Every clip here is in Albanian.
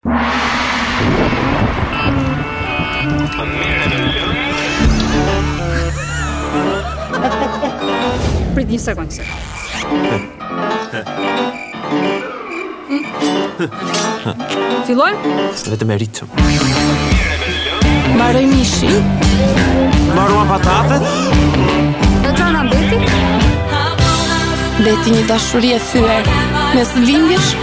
Prit një sekundë se. Fillojmë? Vetëm me ritëm. Maroi mishi. Maroi patatet. Në tenë mbeti? Mbeti një dashuri e thyer. Mes vindjesh,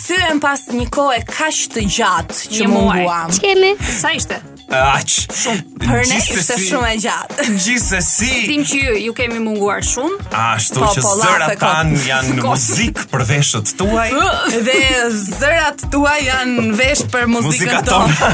Thyem pas një kohe kaq të gjatë që munguam. Ç'kemi? Sa ishte? Aq. Për ne ishte shumë e gjatë. Gjithsesi. Dim që ju, ju kemi munguar shumë. Ashtu po, që po, zërat tanë janë muzikë për veshët tuaj dhe zërat tuaj janë vesh për muzikën tonë.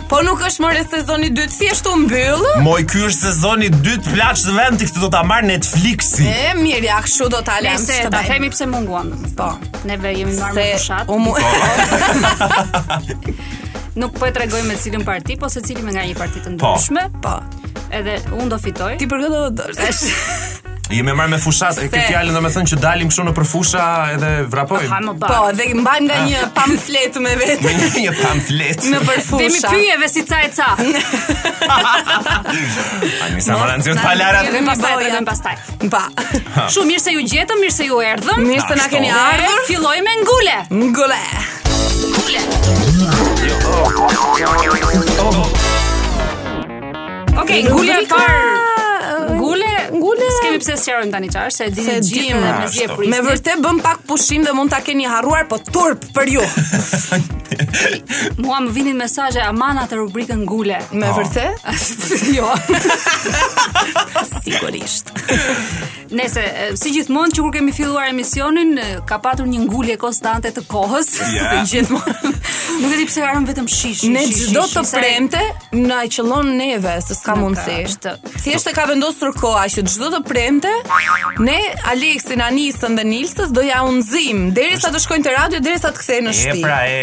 Po nuk është more sezoni i dytë, thjesht u mbyll. Moj ky është sezoni i dytë plaç në vend këtë do ta marrë Netflixi. E mirë, ja kështu do ta lëmë. Se ta themi pse munguam. Po, neve jemi marrë me fushatë. U mu... nuk po e tregoj me cilën parti, po secili me nga një parti të po. ndryshme. Po. po. Edhe unë do fitoj. Ti për këtë do dalësh. Jemi marrë me fushatë, e këtë fjalën domethënë që dalim kështu nëpër fusha edhe vrapojmë. Ha, më bërë. Po, dhe mbajmë nga një ah. pamflet me vete. një pamflet. Nëpër fusha. Dhe mi pyjeve si ca e ca. A një sa më rëndë zhjot falara. Dhe më pastaj, dhe më pastaj. Pa. Shumë mirë se ju gjetëm, mirë se ju erdhëm. Mirë se na keni ardhur. Fillojmë ngule. Ngule. Ngule. Ngule. Okej, ngule e parë. Ngule, ngule. S'kemi pse sqarojmë tani çfarë, se e dini të gjithë dhe mezi e prisni. Me vërtet bëmë pak pushim dhe mund ta keni harruar, po turp për ju. Mua më vinin mesazhe aman atë rubrikën ngule. Me vërtet? jo. Sigurisht. Nejse, si gjithmonë që kur kemi filluar emisionin, ka patur një ngulje konstante të kohës. Ja. Yeah. gjithmonë. Nuk e di pse harron vetëm shi. Ne çdo të premte na e qëllon neve, se s'ka mundësi. Thjesht e ka vendosur koha që çdo të premte ne Aleksin, Anisën dhe Nilsës do ja hunzim derisa të shkojnë te radio, derisa të kthehen në shtëpi. E pra e,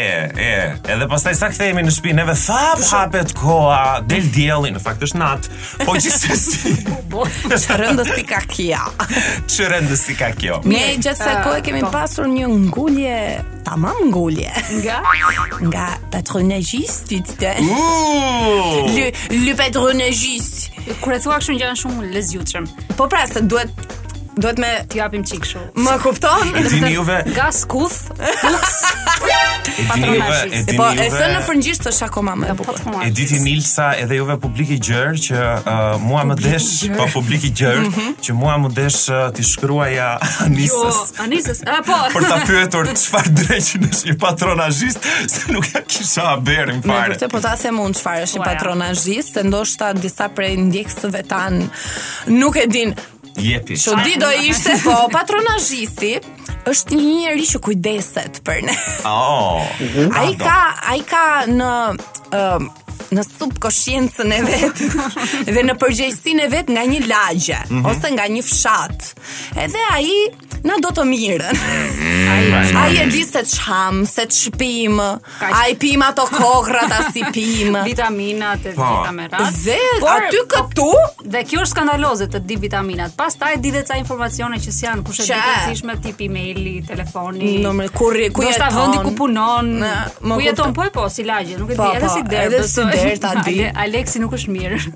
e. Edhe pastaj sa kthehemi në shtëpi, neve fap hapet koha, del dielli, në fakt është natë. Po gjithsesi. Po, ç'rëndësi ka kjo. Ç'rëndësi ka kjo. Ne gjatë kësaj kohe kemi po. pasur një ngulje, tamam ngulje. Nga nga patronazhistët e. Le le patronazhist. Kur e thua kështu ngjan shumë lezjutshëm. Po pra, se duhet duhet me t'i japim çik kështu. Më kupton? Dini juve. Nga skuth E dini juve, e dini Po, e juve. thënë në frëngjisht është akoma më e bukur. E di ti Nilsa edhe juve publik i gjerë që uh, mua më desh, po publik i gjerë, që mua më desh uh, t'i shkruaja Jo, Anisës Anisës, a po. për ta pyetur çfarë dreqin është një patronazhist, se nuk ja kisha haberin Me fare. vërtet po ta them unë çfarë është një Ua, ja. patronazhist, se ndoshta disa prej ndjekësve tanë nuk e din. Jepi. Çudi do ishte, po patronazhisti është një njeri që kujdeset për ne. Oh. Ai ka, ai ka në ëm në subkoshiencën e vet dhe në përgjegjësinë e vet nga një lagje mm -hmm. ose nga një fshat. Edhe ai Na do të mirën. Mhm. Ai e di se ç'hamë, se ç'pimë. A i pimë ato kokrrat a s'i pimë. Vitaminat e po. gjitha me radhë. Aty po, këtu dhe kjo është skandaloze të di vitaminat. Pastaj di dhe ca informacione që s'janë kush e di të rëndësishme tip emaili, telefoni. Numri ku ku jeton. Do vendi ku punon. Ku jeton po e po si lagje, nuk e di po, edhe si derë. Edhe si derë ta di. Aleksi nuk është mirë.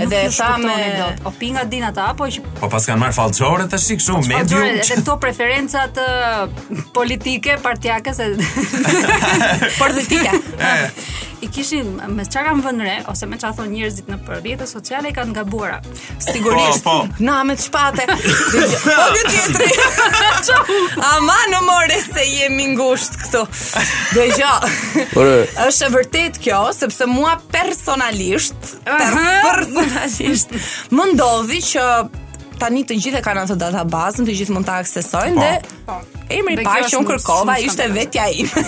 Edhe e tha me dot. O po nga e dinë ata apo që Po pa s'kanë marrë fallxhore tash si kështu medium. Edhe këto preferencat politike partiake se politike. I kishin me çka kanë vënë re ose me çka thonë njerëzit nëpër rrjete sociale i kanë gabuar. Sigurisht. Po, po. Na me çpate. Po gjë tjetër. A ma more se jemi ngushtë këtu. Dëgjo. Është e vërtetë kjo sepse mua personalisht Personalisht, më ndodhi që tani të gjithë e kanë atë databazën, të gjithë mund ta aksesojnë po. dhe po. Emri i parë që unë kërkova ishte vetja ime.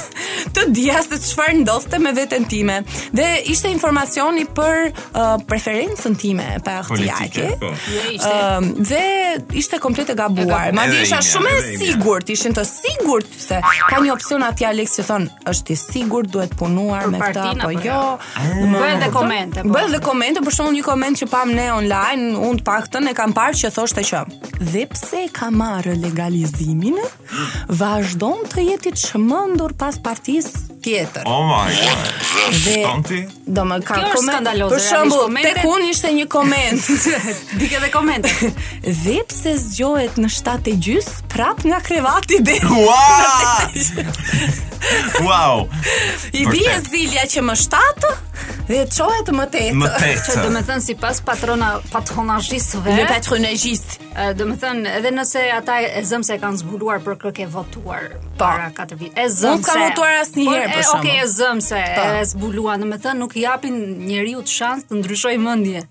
të dija se çfarë ndodhte me veten time dhe ishte informacioni për uh, preferencën time partiake. Po. Ëm uh, dhe ishte komplet e gabuar. Madje isha shumë e sigurt, ishin të sigurt se ka një opsion aty Alex që thonë është i sigurt duhet punuar me këtë apo jo. jo. Bëhen dhe komente. Po. Bëhen dhe komente, për shembull një koment që pamë ne online, unë të paktën e kam parë që thoshte që dhe pse ka marrë legalizimin, vazhdon të jetë i çmendur pas partisë tjetër. Oh my god. Dhe stonti? Domethënë ka Kjo koment. Skandaloze, për shembull, tek unë ishte një koment. Dinka dhe komente. dhe pse zgjohet në 7 e gjys? prap nga krevati dhe Wow! I bie zilja që më shtatë dhe çohet më tetë. Më tetë. Që do të thënë sipas patrona patronazhistëve. Le patronazhist. Domethënë edhe nëse ata e zëmë se kanë zbuluar për kë ke votuar po. para katër vitesh. E zëmë se. Nuk kam votuar asnjëherë po, për shembull. Okej, e zëmë se po. e zbuluan, domethënë nuk i japin njeriut shans të ndryshojë mendje.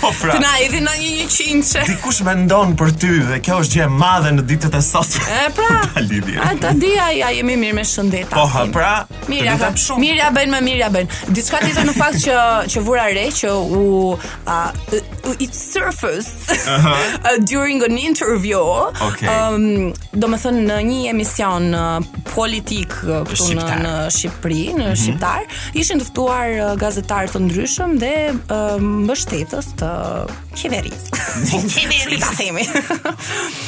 Po pra. Të na hedhin në një një qinqe. Dikush mendon për ty dhe kjo është gjë e madhe në ditët e sotme. E pra. Ta lidi. A ta di a jemi mirë me shëndet. Po ha pra. Mirë ja shumë. Mirë ia bëjnë më mirë ia bëjnë. Diçka tjetër në fakt që që vura re që u a uh, it surfaced uh -huh. uh, during an interview. Okay. Um domethënë në një emision politik këtu në, në Shqipëri, në mm -hmm. Shqiptar, ishin të ftuar gazetarë të ndryshëm dhe mbështetës të qeverisë. Qeverisë, ta themi.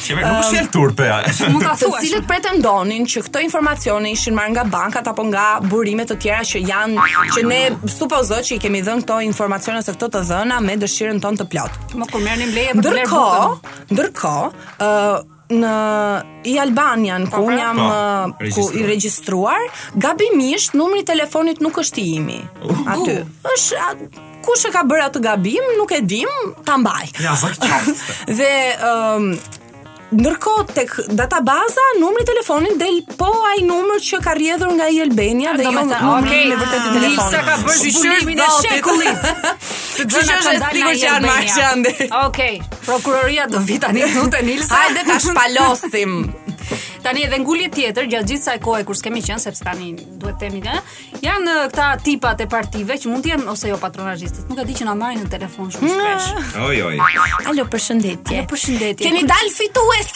Qeverisë, nuk është turp, ja. Mund ta thuash. Të cilët pretendonin që këto informacione ishin marrë nga bankat apo nga burime të tjera që janë, që ne supozohet që i kemi dhënë këto informacione ose këto të dhëna me dëshirën tonë të plotë. Po kur merrnim leje për të blerë bukën. Ndërkohë, ndërkohë, ë në e-Albanian ku unë jam po, uh, i regjistruar, gabimisht numri i telefonit nuk është i imi. Uh, aty. Uh. Është kush e ka bërë atë gabim, nuk e dim, ta mbaj. Ja, Dhe ëm um, Ndërkohë tek databaza numri i telefonit del po ai numër që ka rrjedhur nga e-Albania dhe jo numri okay, i vërtetë i telefonit. Lisa ka bërë shqyrtimin e shekullit. Të gjithë janë dalë nga e-Albania. Okej. Prokuroria do vi tani këtu te Nilsa. Hajde ta shpalosim. Tani edhe një gjë tjetër gjatë gjithë kësaj kohe kur s'kemi qenë sepse tani duhet të themi ne. Janë uh, këta tipat e partive që mund të jenë ose jo patronazhistët. Nuk e di që na marrin në telefon shumë shpesh. Oj oj. Alo, përshëndetje. Alo, përshëndetje. Keni dalë fitues.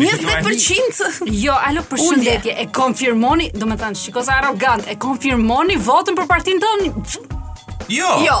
20%. Jo, alo, përshëndetje. E konfirmoni, domethënë, shiko sa arrogant, e konfirmoni votën për partinë tonë? Jo. Jo.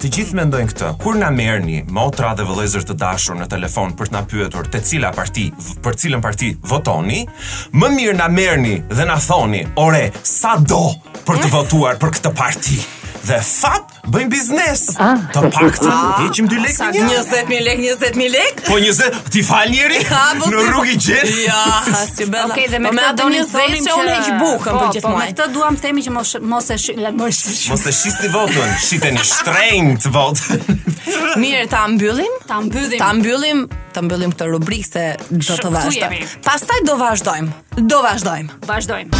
Të gjithë mendojnë këtë. Kur na merrni motra dhe vëllezër të dashur në telefon për të na pyetur te cila parti, për cilën parti votoni, më mirë na merrni dhe na thoni, "Ore, sa do për të votuar për këtë parti?" Dhe fap, bëjmë biznes. Ah. Të paktën heqim dy lekë. Sa 20000 lekë, 20000 lekë? Po 20 T'i fal njeri? Po, në rrugë i gjet? Ja, s't'i bëra. Okej, dhe me po, këtë donim të thonim se unë heq bukën për gjithmonë. Po, me këtë duam të themi që mos mos e shi, mos e shi. Mos e shisni votën, shiteni shtrenjt votën. Mirë, ta mbyllim, ta mbyllim. Ta mbyllim, ta mbyllim këtë rubrikë se do të vazhdojmë. Pastaj do vazhdojmë. Do vazhdojmë. Vazhdojmë.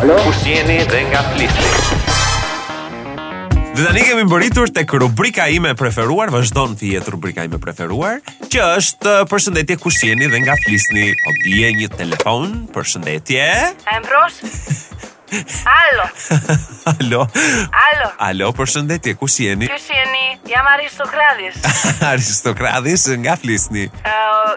Alo, kush jeni dhe nga Flisni? Dhe tani kemi mbërritur tek rubrika ime e preferuar, vazhdon të jetë rubrika ime e preferuar, që është uh, përshëndetje kush jeni dhe nga Flisni. Po bie një telefon, përshëndetje. Ambros. Alo, Alo. alo. Alo, përshëndetje, kush jeni? Kush jeni? Jam Aristokradis. Aristokradis nga flisni. Ë,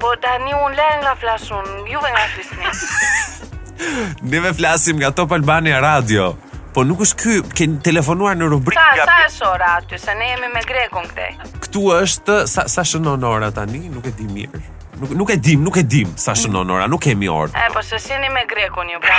Po tani unë le nga flas un, juve nga flisni. Neve flasim nga Top Albania Radio. Po nuk është ky, ke telefonuar në rubrikë. Sa sa është ora aty, se ne jemi me Grekun këtej. Këtu është sa sa shënon ora tani, nuk e di mirë. Nuk nuk e dim, nuk e dim sa shënon ora, nuk kemi orë. E po se s'jeni me Grekun ju pra.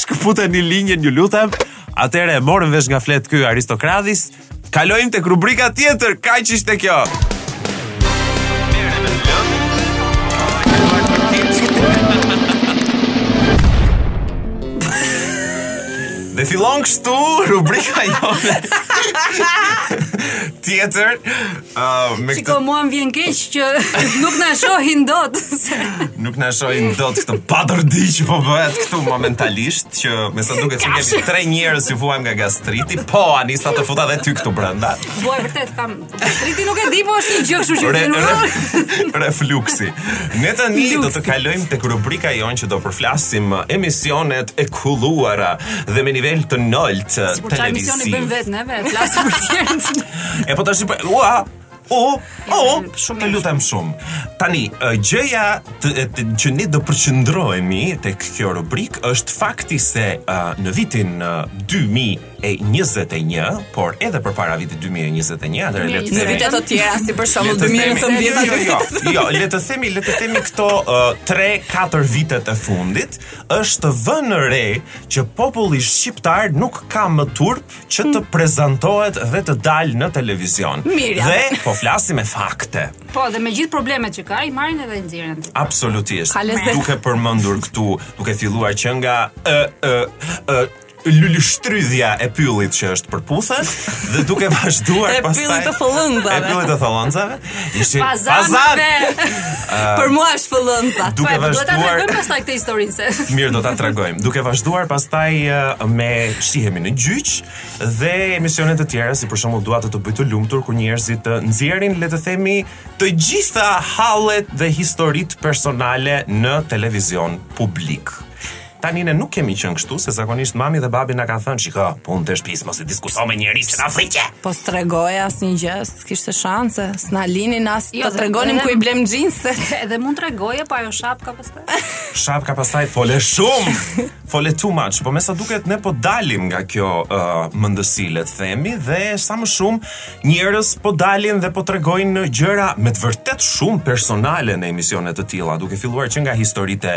Shkëpute një linjën, ju lutem. Atëre e morën vesh nga flet ky aristokrati. Kalojmë tek rubrika tjetër. Kaq ishte kjo. Dhe fillon kështu rubrika jonë. Tjetër, Uh, me Shiko, këtë... mua më vjen keq që nuk na shohin dot. nuk na shohin dot këtë batërdi që po bëhet këtu momentalisht që me sa duket që kemi tre njerëz që vuajmë nga gastriti, po anise të futa dhe ty këtu brenda. Vuaj vërtet kam. Gastriti nuk e di po është një gjë kështu që re, re, refluksi. Ne tani do të kalojmë tek rubrika jonë që do përflasim uh, emisionet e kulluara dhe me nivel të noltë televiziv. Sikur ça emisioni bëjmë vetë ne, flasim për tjerë. E po tash po ua O, o, shumë të lutem shumë. Tani, gjëja që ne do përqendrohemi tek kjo rubrik është fakti se uh, në vitin uh, 2021, por edhe përpara vitit 2021, atëherë le të themi në vite të tjera si për shembull 2019. Jo, jo, jo, jo, le të themi, le të themi këto 3-4 uh, vitet e fundit është vënë re që populli shqiptar nuk ka më turp që të prezantohet dhe të dalë në televizion. Mirë, ja. Dhe po flasim me fakte. Po, dhe me gjithë problemet që ka, i marrin edhe i nxjerrin. aty. Absolutisht. Ka lezet. Duke përmendur këtu, duke filluar që nga ë ë ë lulështrydhja e pyllit që është Përputhen dhe duke vazhduar pastaj E pyllit të thëllëndzave. E pyllit të thëllëndzave Ishte fazan. fazan. Uh, për mua është thëllëndza. Duke pra, vazhduar. Do ta tregojmë pastaj këtë historinë se. Mirë, do ta tregojmë. Duke vazhduar pastaj uh, me shihemi në gjyq dhe emisione të tjera si për shembull dua të të bëj të lumtur ku njerëzit nxjerrin le të themi të gjitha hallet dhe historitë personale në televizion publik. Tani ne nuk kemi qenë kështu, se zakonisht mami dhe babi na kanë thënë, shiko, punët e shtëpisë mos e diskuto me njerëz që na friqe. Po s'tregoje asnjë gjë, s'kishte shanse, s'na linin as jo, të tregonim ku i blem xhinset. Edhe mund t'tregoje, po ajo shapka pastaj. shapka pastaj fole shumë. Fole too much, po mesa duket ne po dalim nga kjo uh, mendësi le të themi dhe sa më shumë njerëz po dalin dhe po tregojnë gjëra me të vërtet shumë personale në emisione të tilla, duke filluar që nga historitë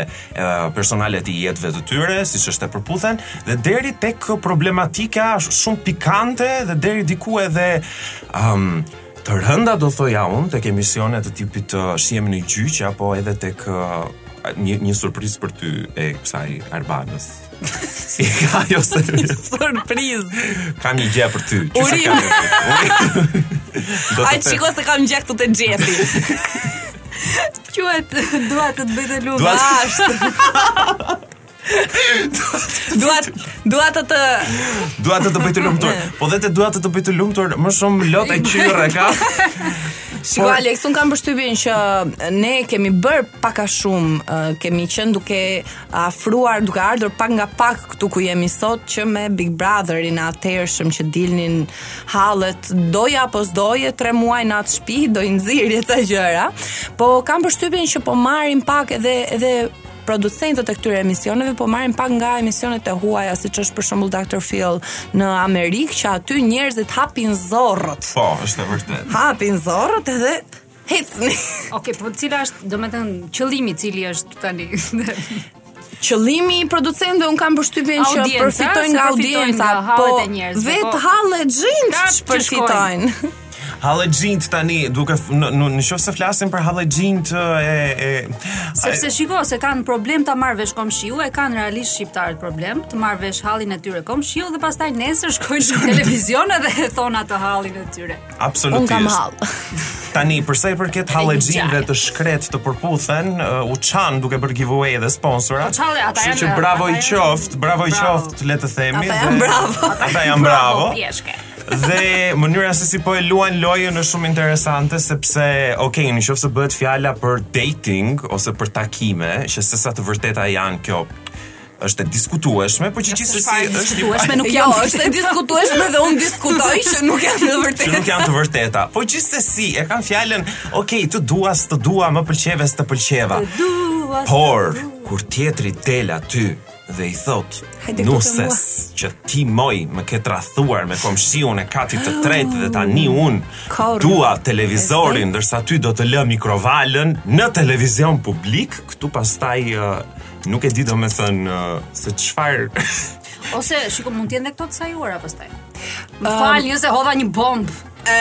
personale të jetëve të tyre, siç është e Përputhen, dhe deri tek problematika shumë pikante dhe deri diku edhe um, të rënda do thoja unë tek emisione të tipit Shihemi në gjyq apo edhe tek uh, një një surprizë për ty e kësaj Arbanës. Si ka ajo Surprizë Kam një gjë për ty Që se kam Ai shiko se kam gjë këtu te xhepi Quhet Dua të të bëj të lum Dua të Dua dua të të dua të të bëj të lumtur. Po dhe të dua të të bëj të lumtur, më shumë lot e qurre ka. Shiko Por... Alex, unë kam përshtypjen që ne kemi bërë pak a shumë, uh, kemi qenë duke afruar duke ardhur pak nga pak këtu ku jemi sot që me Big Brotherin e atëhershëm që dilnin hallet doje apo s'doje 3 muaj në atë shtëpi do i nxirrje këto gjëra po kam përshtypjen që po marrin pak edhe edhe producentët e këtyre emisioneve po marrin pak nga emisionet e huaja siç është për shembull Dr. Phil në Amerikë që aty njerëzit hapin zorrët. Po, është e vërtetë. Hapin zorrët edhe ecni. Okej, okay, po cila është, domethënë qëllimi cili është tani? Qëllimi i producentëve unë kam përshtypjen që përfitojnë nga audienca, po vetë po. hallexhinjtë ç'përfitojnë. Hallexhinjtë tani, duke në në qoftë se flasim për hallexhinjtë e e sepse shiko s'e kanë problem ta marrë vesh komshiu, e kanë realisht shqiptarët problem të marrë vesh hallin e tyre komshiu dhe pastaj nesër shkojnë në televizion edhe e thonë atë hallin e tyre. Absolutisht. Unë kam hall. Tani, për sa i përket hallexhinjve të shkretë te Përputhen, uh, u çanë duke bërë giveaway dhe sponsora. Po çale, ata janë. Kështu që bravo i qoftë, bravo i qoftë, le të themi. Ata janë bravo. Ata janë bravo. Dhe mënyra se si po e luajnë lojën është shumë interesante sepse, ok, në qoftë se bëhet fjala për dating ose për takime, që se sa të vërteta janë kjo është e diskutueshme, por që gjithsesi është e diskutueshme, nuk janë jo, është e diskutueshme dhe unë diskutoj që nuk janë të vërteta. Që nuk janë të vërteta. Po gjithsesi e kanë fjalën, "Ok, të dua, s'të dua, më pëlqeve, s'të pëlqeva." Por kur tjetri del aty dhe i thotë nuses që ti moj më ke tradhtuar me komshiun e katit të tretë dhe tani unë dua televizorin, ndërsa ty do të lë mikrovalën në televizion publik, këtu pastaj uh, Nuk e di domethënë se çfarë... Ose, shiko, mund t'jenë dhe këto të sajuara pastaj. Më um, falë, një se hodha një bombë. E,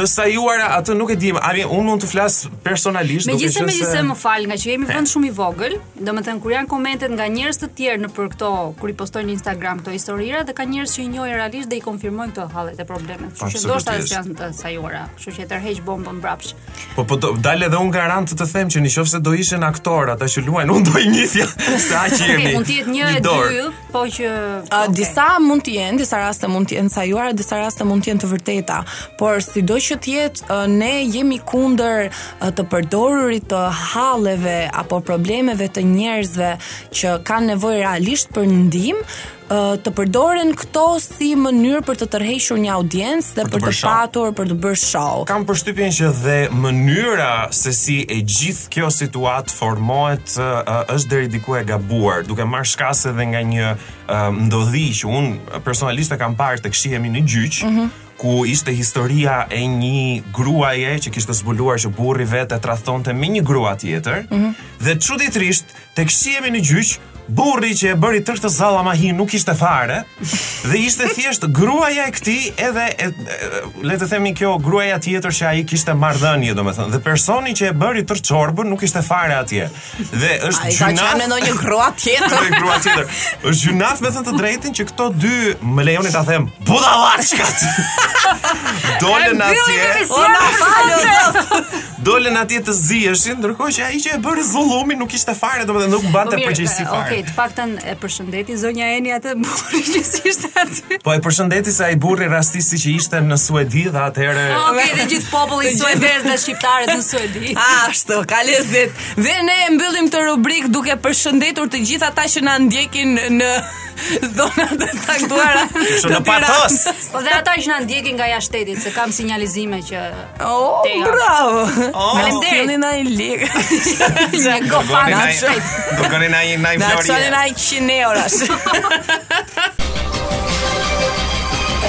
të sajuara atë nuk e dimë. Ari, unë mund të flas personalisht duke qenë se Megjithëse më fal, ngaqë jemi vend shumë i vogël, domethënë kur janë komentet nga njerëz të tjerë nëpër këto kur i postojnë në Instagram këto historira dhe ka njerëz që i njohin realisht dhe i konfirmojnë këto hallet e problemet. Kështu që ndoshta s'janë të sajuara, kështu që e tërheq bombën mbrapsht. Po po do dal edhe un garant të, të them që nëse do ishin aktorë ata që luajnë, un do i nisja se aq i jemi. Mund të jetë një e dy, po që okay, disa mund të jenë, disa raste mund të jenë sajuara, disa raste mund të jenë të vërteta, por sido që të jetë ne jemi kundër të përdorurit të halleve apo problemeve të njerëzve që kanë nevojë realisht për ndihmë, të përdoren këto si mënyrë për të tërhequr një audiencë dhe për, për të, të patur për të bërë show. Kam përshtypjen që dhe mënyra se si e gjithë kjo situatë formohet uh, është deri diku e gabuar, duke marrë shkas edhe nga një uh, ndodhi që un personalisht e kam parë tek Shihemi në Gjyq. Mm -hmm ku ishte historia e një gruaje që kishte zbuluar që burri i vet e tradhtonte me një grua tjetër. Mm -hmm. Dhe çuditërisht Tek Shihemi në Gjyq, burri që e bëri tërë këtë zallamahi nuk ishte fare dhe ishte thjesht gruaja e këtij edhe e, e, le të themi kjo gruaja tjetër që ai kishte marrëdhënie domethënë dhe personi që e bëri tërë çorbën nuk ishte fare atje dhe është gjynah ai ka qenë te një grua tjetër një grua tjetër është gjynah me thënë të drejtën që këto dy më lejoni ta them budallaçkat dolën atje o na falë Dolën atje të ziheshin, ndërkohë që ai që e bëri zullumin nuk ishte fare, domethënë nuk mbante përgjegjësi fare. Okej, okay, të paktën e përshëndeti zonja Eni atë burrin që ishte aty. Po e përshëndeti se ai burri rastisi që ishte në Suedi dhe atëherë ah, Okej, okay, dhe gjithë popullin suedez dhe shqiptarët në Suedi. Ashtu, ka lezet. Dhe ne e mbyllim të rubrik duke përshëndetur të gjithë ata që na ndjekin në zona të caktuara. Në Patos. Po dhe ata që na ndjekin nga jashtë shtetit, se kam sinjalizime që Oh, Tega. bravo. Oh. Faleminderit. Keni nai lek. Një gofar na shpejt. Do keni nai nai Na çoni nai 100 eurosh.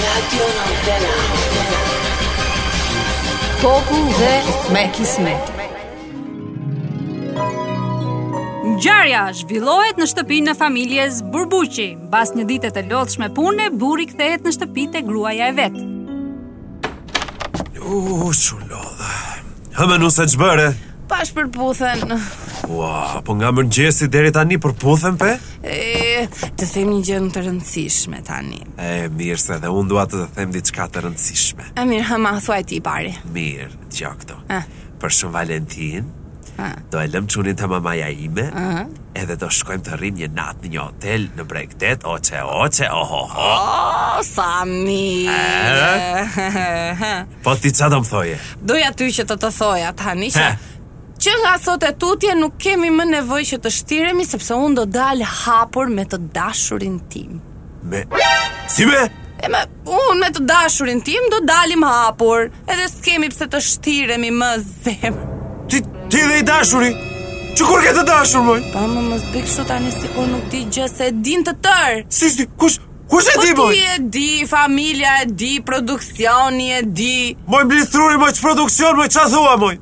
Radionovela. Popu dhe me kismet. Ngjarja zhvillohet në shtëpinë e familjes Burbuqi. Mbas një dite të lodhshme pune, burri kthehet në shtëpi te gruaja e vet. Uuuu, u lodha. Hë me nuse ça bëre? Pashë Përputhen. Ua, po nga mëngjesi deri tani Përputhen pe? E, të them një gjë të rëndësishme tani. E, mirë se dhe unë dua të të them diçka të rëndësishme. E, mirë, hë ma thuaj ti i pari. Mirë, gjo këtu. Eh. Për Shën Valentin, Do e lëmë çunin te mamaja ime edhe do shkojmë të rrimë një natë në një hotel në bregdet, oce, oce, ohoho. Oh, sa mirë. Po ti ça do më thoje? Doja ty që të të thoja tani që Që nga sot e tutje nuk kemi më nevojë që të shtiremi sepse unë do dal hapur me të dashurin tim. Me si me? E më Unë me të dashurin tim do dalim hapur, edhe s'kemi pse të shtiremi më zemër. Ti, ti dhe i dashuri, që kur ke të dashur, moj? Pa mos më bëj kështu tani sikur nuk di gjë se e dinë të tërë. Si si, kush, kush e di, moj? Po ti e di, familja e di, produksioni e di. Moj, blithuri, moj, ça produksion, moj, ça thua, moj?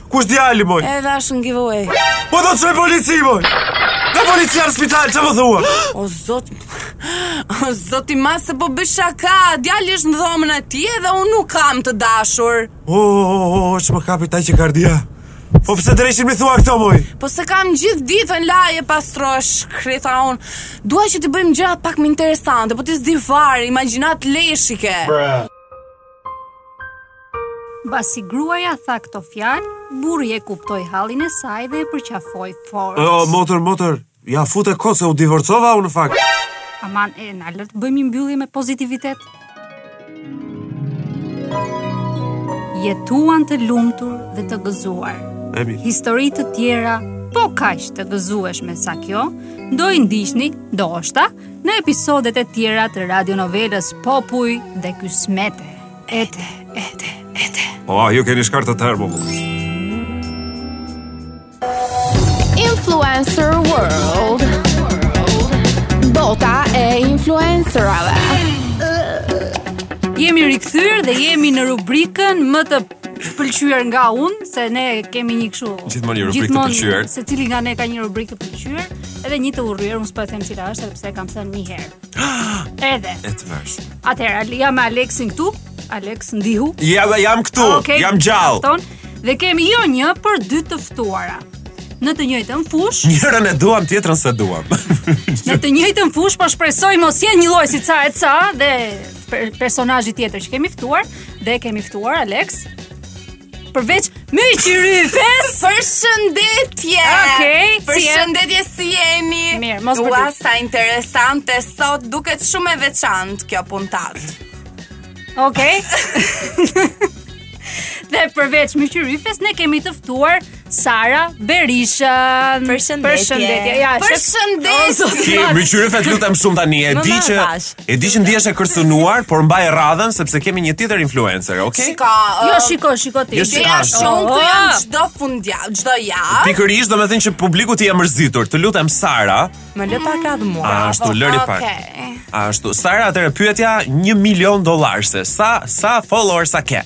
Kush djali moj? Edhe është në giveaway. Po do të çoj në polici moj. Në polici në spital, ça më thua? O zot, o zot i madh se po bëj shaka, djali është në dhomën e tij edhe unë nuk kam të dashur. O, o, o, o, më kapi takikardia. Po pse dreqin m'i thua këto moj? Po se kam gjithë ditën laj e pastro, shkreta unë. Dua që të bëjmë gjërat pak më interesante, po ti s'di fare, imagjinatë leshi ke. Bruh. Mbasi gruaja tha këto fjalë, burri e kuptoi hallin e saj dhe e përqafoi fort. O, motër, motër, ia fute kot se u divorcova unë në fakt. Aman, e na lë të bëjmë një mbyllje me pozitivitet. Jetuan të lumtur dhe të gëzuar. E mirë. Histori të tjera po kaq të gëzueshme sa kjo, do i ndiqni, ndoshta, në episodet e tjera të radionovelës Popuj dhe Kysmete. Ete, ete, ete. Po, oh, ju keni shkarë të tërë, bobo. Influencer World Bota e influencerave Jemi rikthyer dhe jemi në rubrikën më të pëlqyer nga unë se ne kemi një kështu gjithmonë një rubrikë të pëlqyer. Secili nga ne ka një rubrikë të pëlqyer, edhe një të urryer, unë s'po e them cila është, sepse e kam thënë një herë. Edhe. E të vesh. Atëherë, jam me Aleksin këtu. Aleks ndihu. Ja, jam këtu. Okay, jam gjallë. Ton, dhe kemi jo një, por dy të ftuara. Në të njëjtën fushë. Njërën e duam, tjetrën s'e duam. në të njëjtën fushë, po shpresoj mos jenë njëlloj si ca e ca dhe personazhi tjetër që kemi ftuar. dhe e kemi ftuar Alex. Përveç Myqyryfes Përshëndetje Okej, okay, si je? Përshëndetje si jeni Mirë, mos përdi Ua, sa interesante sot duket shumë e veçantë kjo puntatë Okej okay. Dhe përveç Myqyryfes ne kemi të ftuar Sara Berishën. Përshëndetje. Përshëndetje. Ja, përshëndetje. Ti Myqyryfe, të lutem shumë tani. E di që e di që ndihesh e kërcënuar, por mbaj radhën sepse kemi një tjetër influencer, okay? Shiko. Um, jo, shiko, shiko ti. Jo, ti je shumë, këtu jam oh. çdo fundjavë, çdo javë. Pikërisht, domethënë që publikut ti i je mërzitur. Të lutem Sara. Më lë pak radhë mua. Ashtu, lëri pak. Ashtu. Sara, atëherë pyetja 1 milion dollarëshe. Sa sa followers sa ke?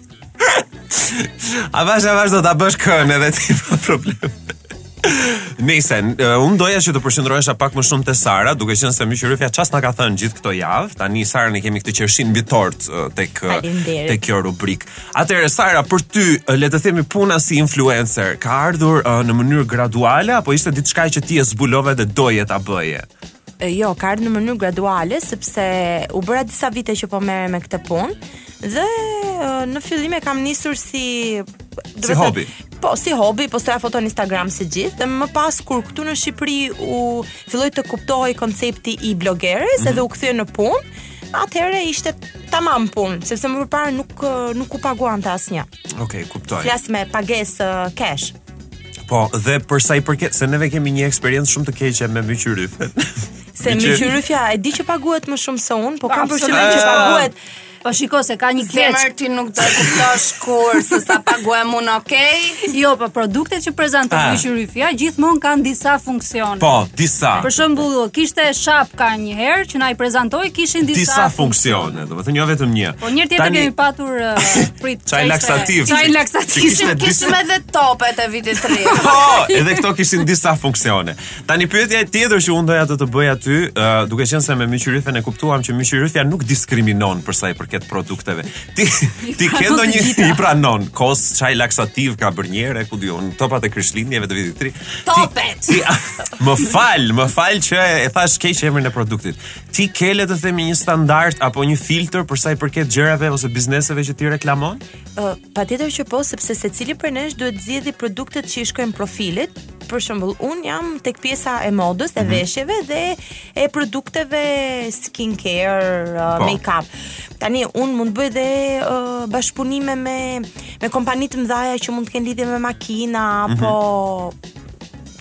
Avash, avash do ta bësh këtë edhe ti pa problem. Nëse unë doja që të përqendrohesha pak më shumë te Sara, duke qenë se Myqyrëfja çfarë s'na ka thënë gjithë këto javë, tani Sara ne kemi këtë qershinë mbi tortë tek tek kjo rubrikë. Atëherë Sara, për ty, le të themi puna si influencer, ka ardhur në mënyrë graduale apo ishte diçka që ti e zbulove dhe doje ta bëje? Jo, ka ardhur në mënyrë graduale sepse u bëra disa vite që po merrem me këtë punë dhe në fillim e kam nisur si do si hobi. Po, si hobi, postoja foto në Instagram si të gjithë, dhe më pas kur këtu në Shqipëri u filloi të kuptohej koncepti i blogeres mm -hmm. edhe u kthye në punë, atëherë ishte tamam punë, sepse më përpara nuk nuk paguante asnjë. Okej, okay, kuptoj. Flas me pagesë uh, cash. Po, dhe për sa i përket se neve kemi një eksperiencë shumë të keqe me Myqyrëfen. Se Myqyrëfja e di që paguhet më shumë se unë, po kam përshtypjen që paguhet Po shiko se ka një keq. Zemër ti nuk do të kuptosh kurrë se sa paguhem unë, okay? Jo, po produktet që prezanton ah. Myqyrëfja gjithmonë kanë disa funksione. Po, disa. Për shembull, kishte shapka një herë që na i prezantoi kishin disa, disa funksione. Domethënë jo vetëm një. Po një herë tjetër kemi patur uh, prit çaj laksativ. Çaj laksativ kishim kishim edhe topet e vitit të ri. Po, edhe këto kishin disa funksione. Tani pyetja e tjetër që unë doja të të bëj aty, uh, duke qenë se me Myqyrëfen e kuptuam që Myqyrëfja nuk diskriminon për sa i përket produkteve. Ti ti ke ndonjë i pranon kos çaj laksativ ka bërë një herë ku di unë topat e krishtlindjeve të vitit të ri. Topet. Ti, ti, më fal, më fal që e thashë keq emrin e produktit. Ti ke le të themi një standard apo një filtër për sa i përket gjërave ose bizneseve që ti reklamon? Ë, uh, patjetër që po, sepse secili prej nesh duhet të zgjedhë produktet që i shkojnë profilit. Për shembull, unë jam tek pjesa e modës, e mhm. veshjeve dhe e produkteve skincare, uh, po. make-up. Tani unë mund të bëj dhe uh, bashkëpunime me me kompani të mëdha që mund të kenë lidhje me makina mhm. apo mm -hmm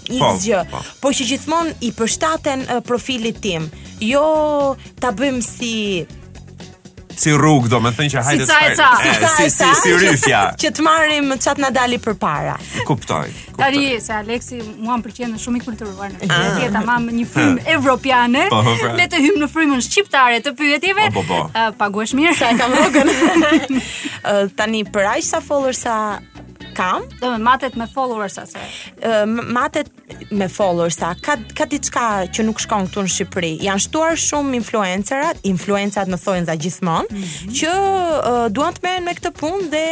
Po, X gjë, po. por që gjithmonë i përshtaten eh, profilit tim. Jo ta bëjmë si Si rrugë, domethënë që hajde ca e ca. Eh, sa si, e si, sa, si Myqyrëfja. Që të marrim ça të na dali përpara. Kuptoj. kuptoj. Tani se Aleksi mua më pëlqen është shumë i kulturuar në pyetje tamam një frymë evropiane. Po, po, pra. Le të hyjmë në frymën shqiptare të pyetjeve. Po, po, po. Eh, Paguhesh mirë. Sa e kam rrogën. Ë, tani për aq sa followersa Kam, domethënë matet me followersa se. Uh, matet me followersa ka ka diçka që nuk shkon këtu në Shqipëri. Janë shtuar shumë influencerat, influencerat në thonjëza gjithmonë mm -hmm. që uh, duan të merren me këtë punë dhe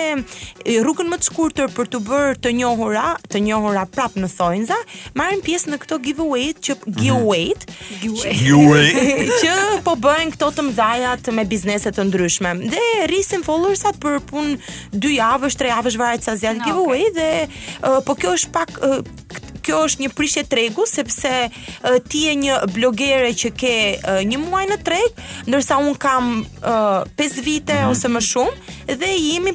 rrugën më të shkurtër për t'u bërë të njohura, të njohura prapë në thonjëza, marrin pjesë në këto giveaway mhm. giveaway giveaway që po bëhen këto të mëdhatë me biznese të ndryshme dhe rrisin followersat për punë 2 javësh, 3 javësh varet sa zgjat giveaway okay. dhe uh, po kjo është pak uh, kjo është një prishje tregu sepse uh, ti je një blogere që ke uh, një muaj në treg, ndërsa unë kam uh, 5 vite mm -hmm. ose më shumë dhe jemi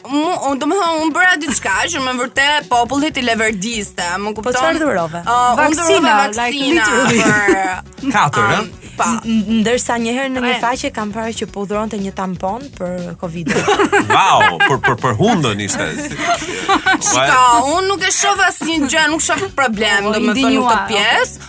Unë domethënë, unë bëra diçka që me vërtet popullit i leverdiste, më kupton? Po çfarë dhurove? Uh, vaksina, vaksina, për... Katër, um, pa. Ndërsa një herë në një faqe kam parë që po dhuronte një tampon për Covid. wow, për për për hundën ishte. Shka, unë nuk e shoh asnjë gjë, nuk shoh problem, domethënë këtë pjesë.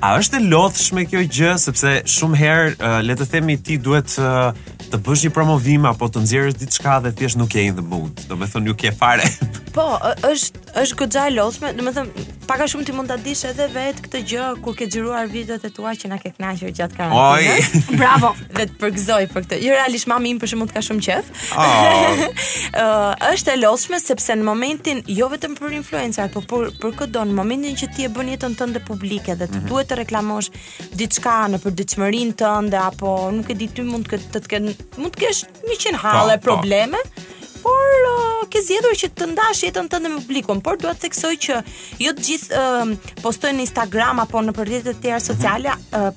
A është e lodhshme kjo gjë sepse shumë herë uh, le të themi ti duhet uh, të bësh një promovim apo të nxjerrësh diçka dhe thjesht nuk je in the mood. Domethënë nuk je fare. Po, është është goxha e lodhshme, domethënë pak a shumë ti mund ta dish edhe vetë këtë gjë kur ke xhiruar videot e tua që na ke kënaqur gjatë karantinës. Bravo. dhe të përgëzoj për këtë. Jo realisht mami im për shembull ka shumë qejf. Oh. Ah. uh, është e lodhshme sepse në momentin jo vetëm për influencer, por për për këdo në momentin që ti e bën jetën tënde publike dhe të mhm. duhet të reklamosh diçka në përditshmërinë tënde apo nuk e di ti mund të të të mund të kesh 100 halle po, po. probleme. Po por uh, ke zgjedhur që të ndash jetën tënde me publikun, por dua të theksoj që jo të gjithë uh, postojnë në Instagram apo nëpër rrjete të tjera mhm. sociale, uh,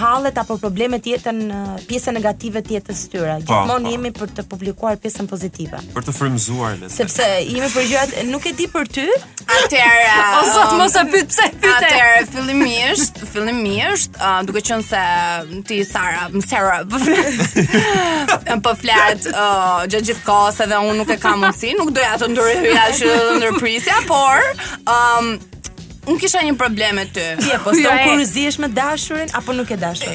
hallet apo problemet jetën pjesën negative të jetës së tyre. Po, Gjithmonë po. jemi për të publikuar pjesën pozitive. Për të frymëzuar le të. Sepse jemi për gjërat nuk e di për ty. Atëra. O zot mos e pyet pse pyet. Atëra fillimisht, fillimisht, uh, duke qenë se ti Sara, më Sara. Po flet uh, gjatë gjithë kohës edhe unë nuk e kam mundsi, nuk doja të ndërhyja që ndërprisja, por um, Unë kisha një problem me ty. Ti e poston kur zihesh me dashurin apo nuk ke të dashur?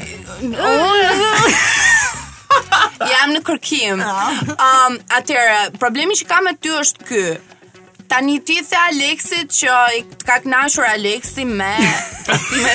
Jam në kërkim. Ah. Um, atëherë, problemi që kam me ty është ky. Tani ti i the Aleksit që të ka kënaqur Aleksi me me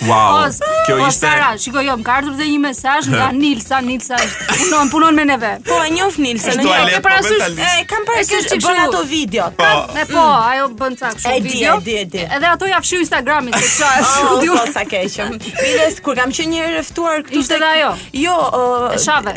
Wow. Pos, kjo pos, ishte Sara, shikoj jo, më ka ardhur dhe një mesazh nga Nilsa, Nilsa punon, punon me neve. Po e njoh Nilsën, e ke parasysh, e kam parasysh që bën ato video. Po, e, po, mm. ajo bën ca kështu video. E di, e di, Edhe ato ia fshiu Instagramin se çfarë, oh, ku diu sa keq. Biles kur kam qenë një herë ftuar këtu ishte ajo. Jo, uh, shave.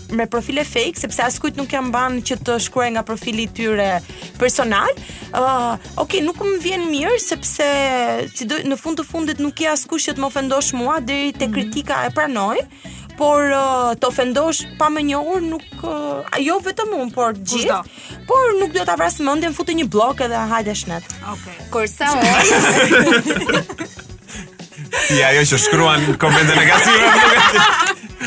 me profile fake sepse askujt nuk ia mban që të shkruajë nga profili i tyre personal. Ë, uh, ok, nuk më vjen mirë sepse si do në fund të fundit nuk je askush që të më ofendosh mua deri te mhm. kritika e pranoj por uh, të ofendosh pa më njohur nuk uh, jo vetëm unë por të gjithë Por nuk do ta vras mendjen, futi një blok edhe hajde shnet. Okej. Okay. Kurse unë Ti ajo që shkruan komente negative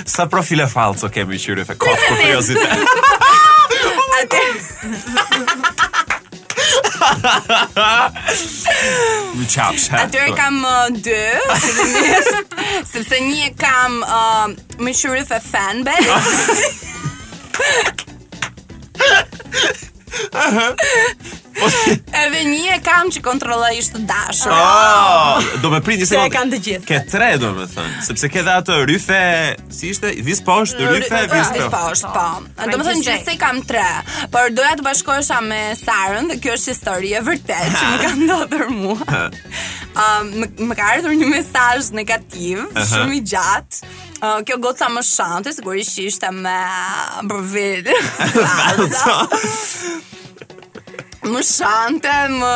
Sa profile falso ke mi Ryfe Kot për kuriozitet Ate Më qaps ha Atyre kam uh, dy Sepse një kam uh, Me Ryfe fanbase Edhe një e kam që kontrolloj ish të dashurin. Oh, do me prit një sekondë Se e. kanë të gjithë. Ke tre do me thënë, sepse ke dhe atë Ryfe, si ishte, vis poshtë, Ryfe, vis Vis poshtë. poshtë, po. Do me thënë gjithsej. gjithsej kam tre, por doja të bashkohesha me Sarën dhe kjo është histori e vërtetë që më ka ndodhur mua. Um, më, më ka ardhur një mesazh negativ, Aha. shumë i gjatë. Uh, kjo goca më shante, sigurisht që ishte me bërvil. më shante, më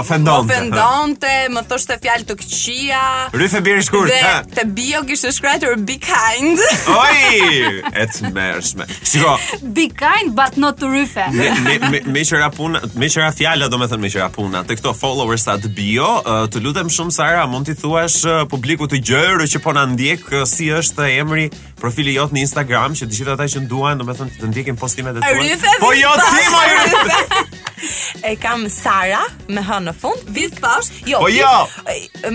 ofendonte, ofendonte më thoshte fjalë të këqija. Ryfe bjeri shkurt. Dhe te bio kishte shkruajtur be kind. Oj, e tmerrshme. Shiko. Be kind but not to Ryfe. Me me me, meqë ra puna, meqë ra fjala, domethënë meqë ra puna. Te këta followers-at te bio, uh, të lutem shumë Sara, mund t'i thuash uh, publikut të gjerë që po na ndjek uh, si është emri, profili jot në Instagram që të gjithë ata që duan, domethënë të ndjekin postimet e tua. Ryfe, Po jo Vispas, ti më Ryfe. E kam Sara me hë në fund. Vispas. Jo. Po jo.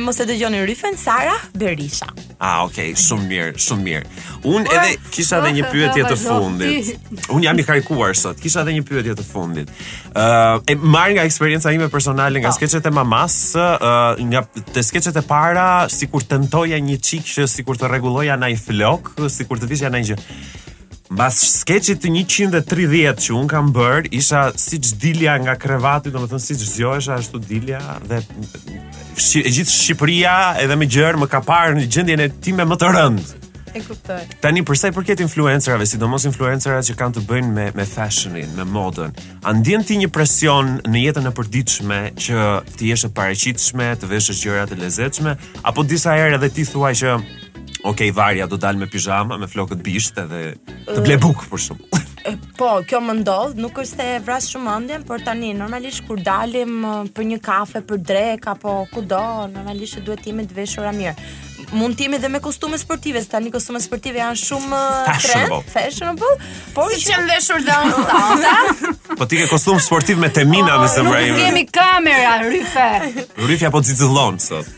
Mos e dëgjoni Ryfen Sara Berisha. Ah, ok, shumë mirë, shumë mirë. Unë po, edhe kisha edhe po, një pyetje të fundit. Unë jam i karikuar sot. Kisha edhe një pyetje të fundit. Ë, uh, e marr nga eksperienca ime personale nga po. skeçet e mamas, uh, nga te skeçet e para, sikur tentoja një çik që sikur të rregulloja ndonjë flok, sikur të vishja ndonjë gjë. Mbas skeçit të 130 që unë kam bërë, isha siç dilja nga krevati, domethënë siç zgjohesha ashtu dilja dhe e gjithë Shqipëria edhe më gjerë më ka parë në gjendjen time më të rëndë. E kuptoj. Tani për sa i përket influencerave, sidomos influencerat që kanë të bëjnë me me fashionin, me modën, a ndjen ti një presion në jetën e përditshme që të jesh e paraqitshme, të veshësh gjëra të lezetshme, apo disa herë edhe ti thua që Ok, varja do dal me pizhama, me flokët bisht edhe të ble bukë për shembull. Po, kjo më ndodh, nuk është se e vras shumë mendjen, por tani normalisht kur dalim për një kafe, për drekë apo kudo, normalisht duhet të jemi të veshura mirë mund të jemi dhe me kostume sportive, se tani kostumet sportive janë shumë uh, trend, fashionable. Po siç jam veshur dhe unë sot. Po ti ke kostum sportiv me temina moj zemra ime. Kemi kamera, Ryfe. Ryfja po xixëllon sot.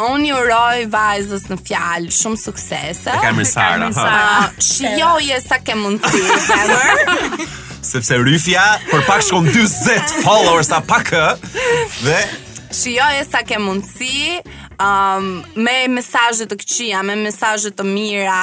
Unë i uroj vajzës në fjalë shumë suksese. E kam Sara. Ah, shijoje sa ke mundësi, zemër. Sepse Ryfja për pak shkon 40 followers sa pak edhe shijoje sa ke mundësi, um, me mesazhe të këqija, me mesazhe të mira,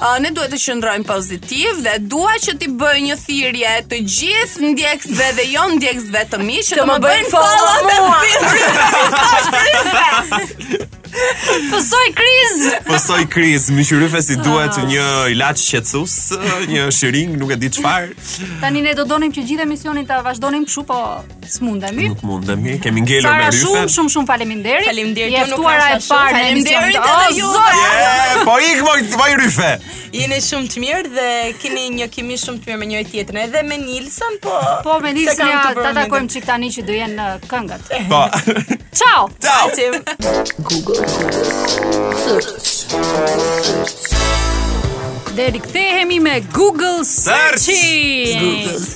Uh, ne duhet të qëndrojmë pozitiv dhe dua që t'i bëj një thirrje të gjithë ndjekësve dhe jo ndjekësve të mi që të më bëjnë follow mua. Pësoj kriz. Pësoj krizë, moj Ryfe, i duhet ah. një ilaç qetësues, një shiringë, nuk e di çfarë. Tani ne do donim që gjithë emisionin ta vazhdonim kështu, po S'mundemi. Nuk mundemi. Kemi ngelur me Ryfen. Shumë shumë shumë faleminderit. Faleminderit. Je e ftuara e parë. Faleminderit edhe oh, ju. Po ik moj vajzë Ryfe. Jeni shumë të mirë dhe keni një kimi shumë të mirë me njëri-tjetrin. Edhe me Nilsën, po. Po me Nilsën ja ta takojmë një çik tani që do jenë në uh, këngët. Po. Ciao. Ciao. Google. Dhe rikthehemi me Google Search. Google Search.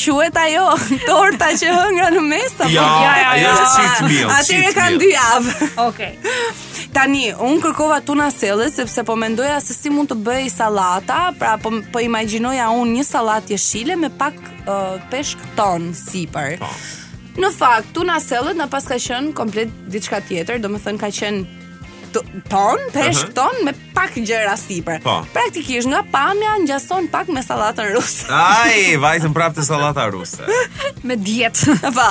Quhet ajo torta që hëngra në mes apo? Ja, ja, ja, ajo është ja. cheat meal, Atëherë cheat kanë meal. dy javë. Okej. Tani, unë kërkova tuna salad sepse po mendoja se si mund të bëj sallata, pra po po imagjinoja unë një sallatë jeshile me pak uh, peshk ton sipër. Po. Në fakt, tuna salad na paska qenë komplet diçka tjetër, domethënë ka qenë t- ton, peshk ton me pak gjëra sipër. Po. Praktikisht nga pamja ngjason pak me sallatën ruse. Ai, vajte prapë te sallata ruse. me dietë. Po.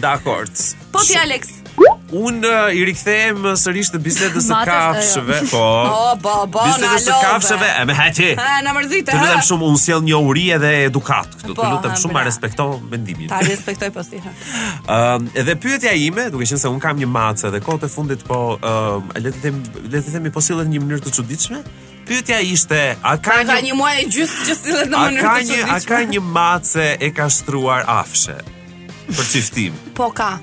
Dakord. Po ti Alex. Unë uh, i rikthehem uh, sërish bisedës së kafshëve, jo. po. Po, po, po. Bisedës së kafshëve, e me hati. Ha, na mërzite. Të lutem shumë, unë sjell njohuri edhe edukatë Po të lutem shumë ma respekto mendimin. Ta respektoj po si. Ëm edhe pyetja ime, duke qenë se unë kam një mace dhe kohët e fundit po ëm le të them le të themi po sillet në një mënyrë të çuditshme. Pyetja ishte, a ka pra, një një muaj e gjysmë që sillet në mënyrë të çuditshme? A ka një a ka një mace e kastruar afshe? Për çiftim. Po ka.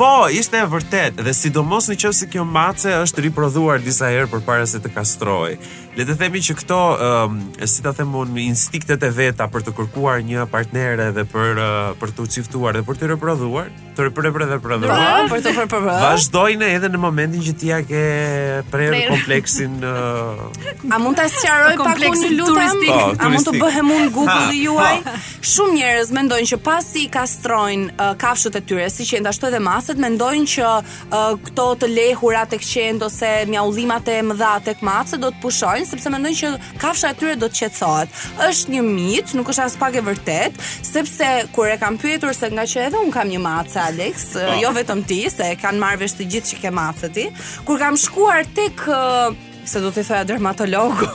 Po, ishte e vërtetë dhe sidomos në qoftë se kjo mace është riprodhuar disa herë përpara se të kastrohej. le të themi që këto um, si ta them unë instinktet e veta për të kërkuar një partnere dhe për uh, për t'u çiftuar dhe për t'u riprodhuar, t'u riprodhuar, për t'u riprodhuar. Vazhdojnë edhe në momentin që ti ia ke prerë kompleksin uh... A mund ta sqaroj pak unë të lutem? Po, A mund të bëhem unë Google i juaj? Po. Shumë njerëz mendojnë që pasi kastrojnë uh, kafshët e tyre, siç janë ashtu edhe macet, mendojnë që këto të lehura tek qentë ose mjaullimat e mëdha tek macet do të pushojnë sepse mendojnë që kafsha e tyre do të qetësohet. Është një mit, nuk është aspak e vërtetë, sepse kur e kam pyetur se ngaqë edhe unë kam një mace Alex, po. jo vetëm ti, se e kanë marrë vesh të gjithë që ke mace ti, kur kam shkuar tek se do t'i thoja dermatologu.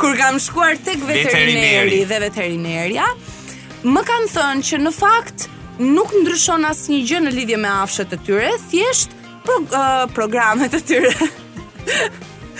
Kur kam shkuar tek veterineri dhe veterinerja, më kanë thënë që në fakt nuk ndryshon asnjë gjë në lidhje me afshet e tyre, thjesht pro, uh, programet e tyre.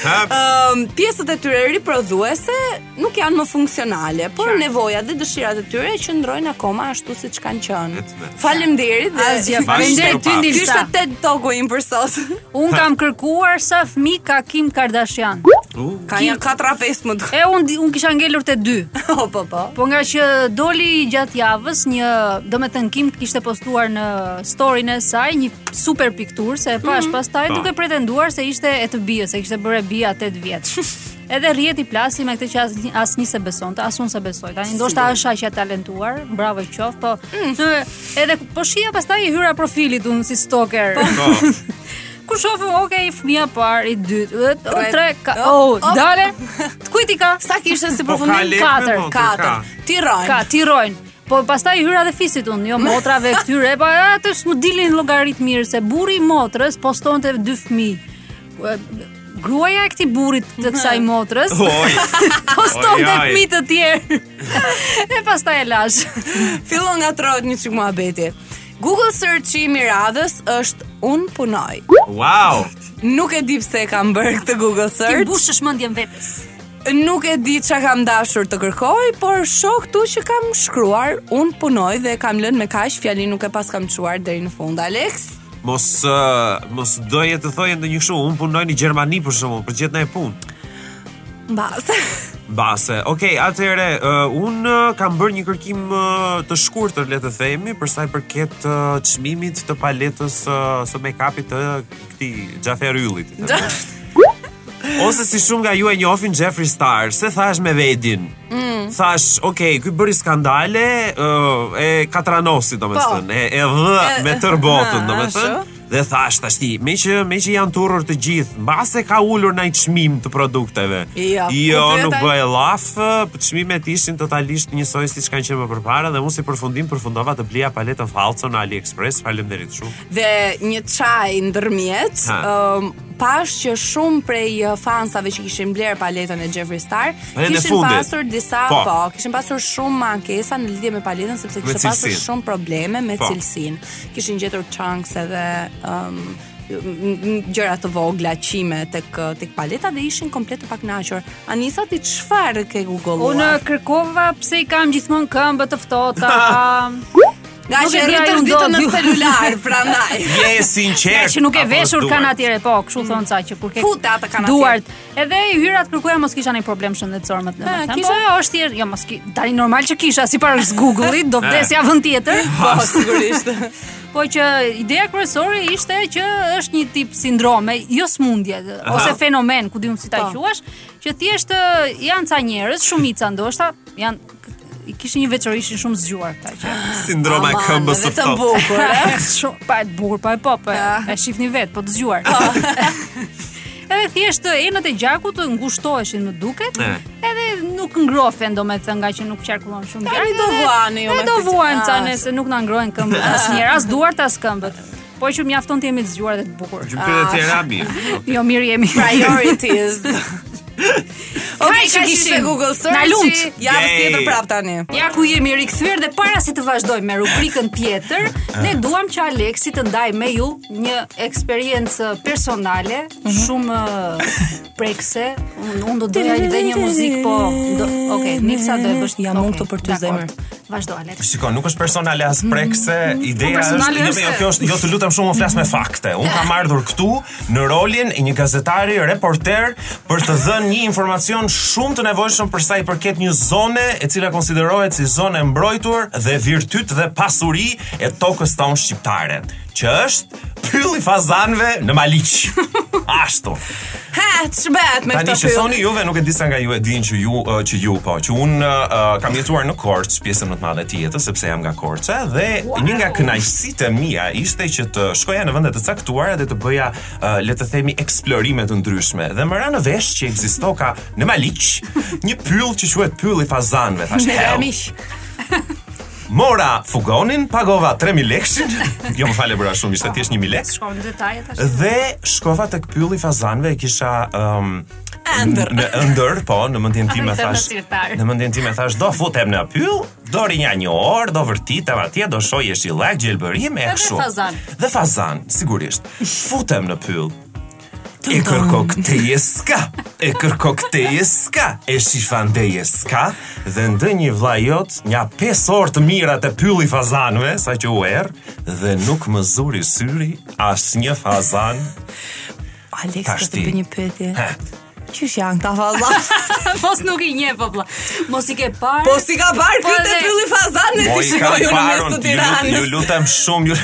Ëm, um, pjesët e tyre riprodhuese nuk janë më funksionale, por Qartë. nevojat dhe dëshirat e tyre qëndrojnë akoma ashtu siç kanë qenë. Faleminderit dhe Asgjë, faleminderit ty Nilsa. Ishte TED Talku im për sot. Unë kam kërkuar sa fëmijë ka Kim Kardashian. Uh. Ka një 4-5 më duket. E unë unë kisha ngelur te 2. po po po. Po ngaqë doli gjatë javës një, domethënë Kim kishte postuar në storyn e saj një super pikturë se e pashë mm -hmm. pastaj po. duke pretenduar se ishte e të bijës, se e kishte bërë e bija 8 vjeç. Edhe rrjeti plasi me këtë që as asnjë s'e beson, as unë s'e besoj. Tani ndoshta është aq e talentuar, bravo i qoftë, po. Mm. Në, edhe po shihja pastaj i hyra profilit unë si stalker. Po. po. Ku shof, ok, fëmija i parë, i dytë, dhe të tre, tre ka, oh, oh, dale, të kujt i ka? Sa kishte si po, përfundim? Po, katër, katër, t'i rrojnë. Ka, t'i rrojnë. Po pastaj i hyra dhe fisit unë, jo motrave të tyre, po aty s'më dilin llogaritë mirë, se burri i motrës poston të dy fëmijë. Gruaja e këtij burrit të kësaj motrës. Oj. Poston dhe fëmi të tjerë. e pastaj e lashë. Fillon ngatërrohet një çik muhabeti. Google search im i radhës është unë punoj. Wow. Nuk e di pse e kam bërë këtë Google search. T'i mbushësh mendjen vetes. Nuk e di çka kam dashur të kërkoj, por shoh këtu që kam shkruar unë punoj dhe e kam lënë me kaq fjalinë nuk e paskam çuar deri në fund. Alex Mos uh, mos doje të thoje ndonjë kështu, unë punoj në Gjermani për shembull, për të gjet ndonjë punë. Mbase. Mbase. Okej, okay, atëherë uh, unë uh, kam bërë një kërkim uh, të shkurtër, le të themi, për sa i përket uh, çmimit të paletës uh, së make-upit të këtij Xhafer Yllit. Ose si shumë nga ju e njofin Jeffree Star, se thashë me vedin. Mm. Thashë, ok, ky bëri skandale, uh, e katranosi, domethënë po., e, edhe, me tërë botën, domethënë. Dhe thashë, tashti, meqë, meqë janë turrur të gjithë, mbase ka ulur naj çmim të produkteve. Jo, jo, jo nuk bëhej llaf, çmimet ishin totalisht njësoj siç kanë qenë më përpara, dhe unë si përfundim përfundova të blija paletën fallco në AliExpress, faleminderit shumë. Dhe një çaj ndërmjet, um, pash që shumë prej uh, fansave që kishin blerë paletën e Jeffree Star kishin pasur disa po. po, kishin pasur shumë ankesa në lidhje me paletën sepse kishin pasur shumë probleme me po. cilësinë. Kishin gjetur chunks edhe um, gjëra të vogla qime tek tek paleta dhe ishin komplet të pakënaqur. Anisa ti çfarë ke googolluar? Unë kërkova pse i kam gjithmonë këmbët të ftohta. Nga që rri tërë ditën në celular, prandaj. Je e sinqertë. Nga që nuk e veshur kanë aty po, kështu thonë ca që kur ke futa atë kanë duart. Edhe i hyra të kërkoja mos kisha ndonjë problem shëndetësor më të them. Ah, kisha po, është thjesht, jo mos ki, tani normal që kisha sipas Google-it, do vdes javën tjetër. Po, sigurisht. Po që ideja kryesore ishte që është një tip sindrome, jo smundje ose fenomen, ku di unë si ta po. quash, që thjesht janë ca njerëz, shumica ndoshta, janë i kishin një veçori ishin shumë zgjuar këta që. Sindroma e këmbës së ftohtë. Dhe të bukur, eh? shumë pa të bukur, pa e pop. Po, e shihni vet, po të zgjuar. Edhe thjesht enët e gjakut ngushtoheshin më duket. Edhe nuk ngrofen domethënë nga që nuk qarkullon shumë gjak. Ai do vuani, unë do vuaj ca nëse nuk na ngrohen këmbët asnjëherë, as duart as këmbët. Po që mjafton të jemi të zgjuar dhe të bukur. Ju pyet ti era mirë. Jo mirë jemi. Priorities. Okej, ka qenë Google search. Na lumt. Ja tjetër prap tani. Ja ku jemi rikthyer dhe para se të vazhdojmë me rubrikën tjetër, ne duam që Aleksi të ndajë me ju një eksperiencë personale, mhm. shumë prekëse, unë un do të doja edhe një muzikë, po, do, ok, Nilsa do e bësh, jam unë këtu për ty zemër. Vazhdo, Alex. Shiko, nuk është personale as mm. prekëse, mm. ideja është, jo, jo, jo, kjo është, jo të lutem shumë, unë flas me fakte. Unë kam ardhur këtu në rolin e një gazetari reporter për të dhënë një informacion shumë të nevojshëm për sa i përket një zone e cila konsiderohet si zonë e mbrojtur dhe virtyt dhe pasuri e tokës sonë shqiptare, që është Pylli i fazanëve në Maliq. Ashtu. Ha, ç'bëhet me këtë? Tani që thoni juve, nuk e di sa nga ju e dinë që ju uh, që ju po, që un uh, kam jetuar në Korçë pjesën më të madhe të jetës sepse jam nga Korça dhe wow. një nga kënaqësitë e mia ishte që të shkoja në vende të caktuara dhe të bëja uh, le të themi eksplorime të ndryshme. Dhe më ra në vesh që ekzistoka në Maliq një pyll që quhet pylli i fazanëve, thashë. Mora fugonin, pagova 3000 lekshin. jo më fal, bëra shumë, ishte thjesht 1000 lekë. Shkova në detaje tash. Dhe shkova tek pylli i fazanëve e kisha um, Ëndërr. Në ëndërr, po, në mendjen time thash. Në mendjen time thash do futem në pyll, do rri nja një orë, do vërtitem atje, do shoh jeshillak, gjelbërim e kështu. Dhe fazan. Dhe fazan, sigurisht. Futem në pyll. E kërko këtej e s'ka E kërko këtej e s'ka E shif andej e s'ka Dhe ndenja vlla jot Nja pesë orë të mira te pylli i fazanëve Saqë u err Dhe nuk më zuri syri Asnjë fazan Alex, të të bëj një pyetje Qysh janë këta fazanë? Mos nuk i njeh, po pra. Mos i ke parë. Po s'i ka parë po te pylli i fazanëve t'i shikoj në mes të Tiranës. Ju lutem shumë, ju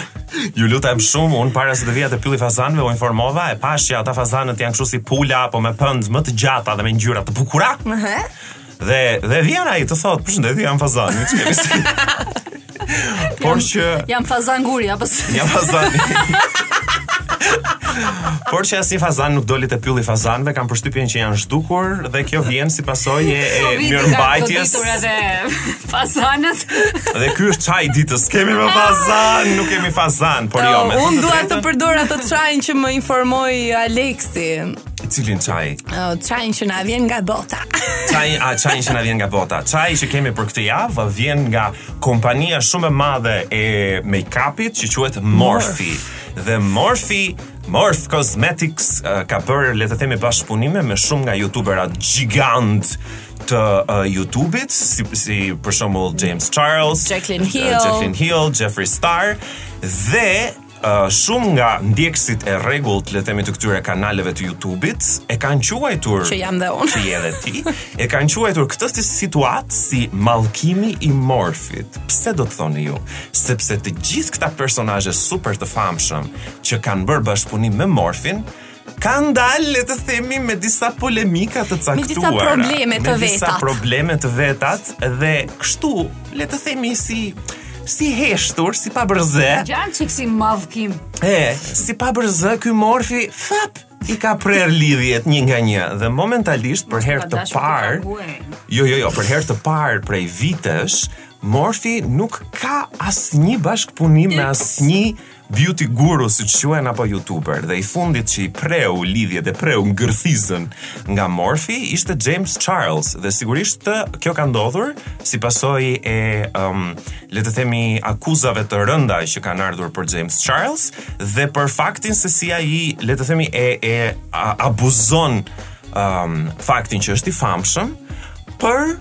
Ju lutem shumë, unë para se të vija te pylli i fazanëve u informova, e pashë që ata fazanët janë kështu si pula apo me pendë më të gjata dhe me ngjyra të bukura. Ëh. Dhe dhe vjen ai të thotë, "Përshëndetje, jam Fazan." Ju çfarë bisi? Por që Jam fazan guri apo s- jam Fazan. Por që asnjë fazan nuk doli te pylli i fazanëve, kam përshtypjen që janë zhdukur dhe kjo vjen si pasojë e, e Covid i ka mirëmbajtjes. goditur edhe fazanët. Dhe ky është çaji i ditës. Kemi me fazan, nuk kemi fazan, por jo, me thënë Unë dua të drejtën- përdor atë çajin që më informoi Aleksi. Cilin çaj? Oh, çajin që na vjen nga bota. Çaji, a çajin që na vjen nga bota. Çaji që kemi për këtë javë vjen nga kompania shumë e madhe e make-upit që quhet Morphe. Dhe Morphe Morph Cosmetics uh, ka bërë, le të themi, bashkëpunime me shumë nga youtuberat gjigantë të uh, YouTube-it, si, si për shembull James Charles, Jaclyn Hill, uh, Jaclyn Hill, Jeffree Star dhe Uh, shumë nga ndjekësit e rregullt, le të themi të këtyre kanaleve të YouTube-it, e kanë quajtur që jam dhe unë. Që je dhe ti, e kanë quajtur këtë situatë si mallkimi i morfit. Pse do të thoni ju? Sepse të gjithë këta personazhe super të famshëm që kanë bërë bashkëpunim me morfin, kanë dalë le të themi me disa polemika të caktuara, me disa probleme të vetat, me disa probleme të vetat dhe kështu le të themi si si heshtur, si pa bërë zë. Ngjan çik si mallkim. E, si pa bërë zë ky morfi, fap, i ka prerë lidhjet një nga një dhe momentalisht për herë të parë jo jo jo për herë të parë prej vitesh Morfi nuk ka asnjë bashkëpunim me asnjë Beauty guru siç quhen apo youtuber dhe i fundit që i preu lidhjet dhe preu kërthizën nga Morfi ishte James Charles dhe sigurisht të, kjo ka ndodhur si pasojë e um, le të themi akuzave të rënda që kanë ardhur për James Charles dhe për faktin se si ai le të themi e, e abuzon um, faktin që është i famshëm për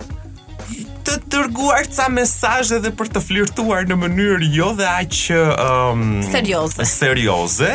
të dërguar ca mesazhe dhe për të flirtuar në mënyrë jo dhe aq um, serioze. Serioze,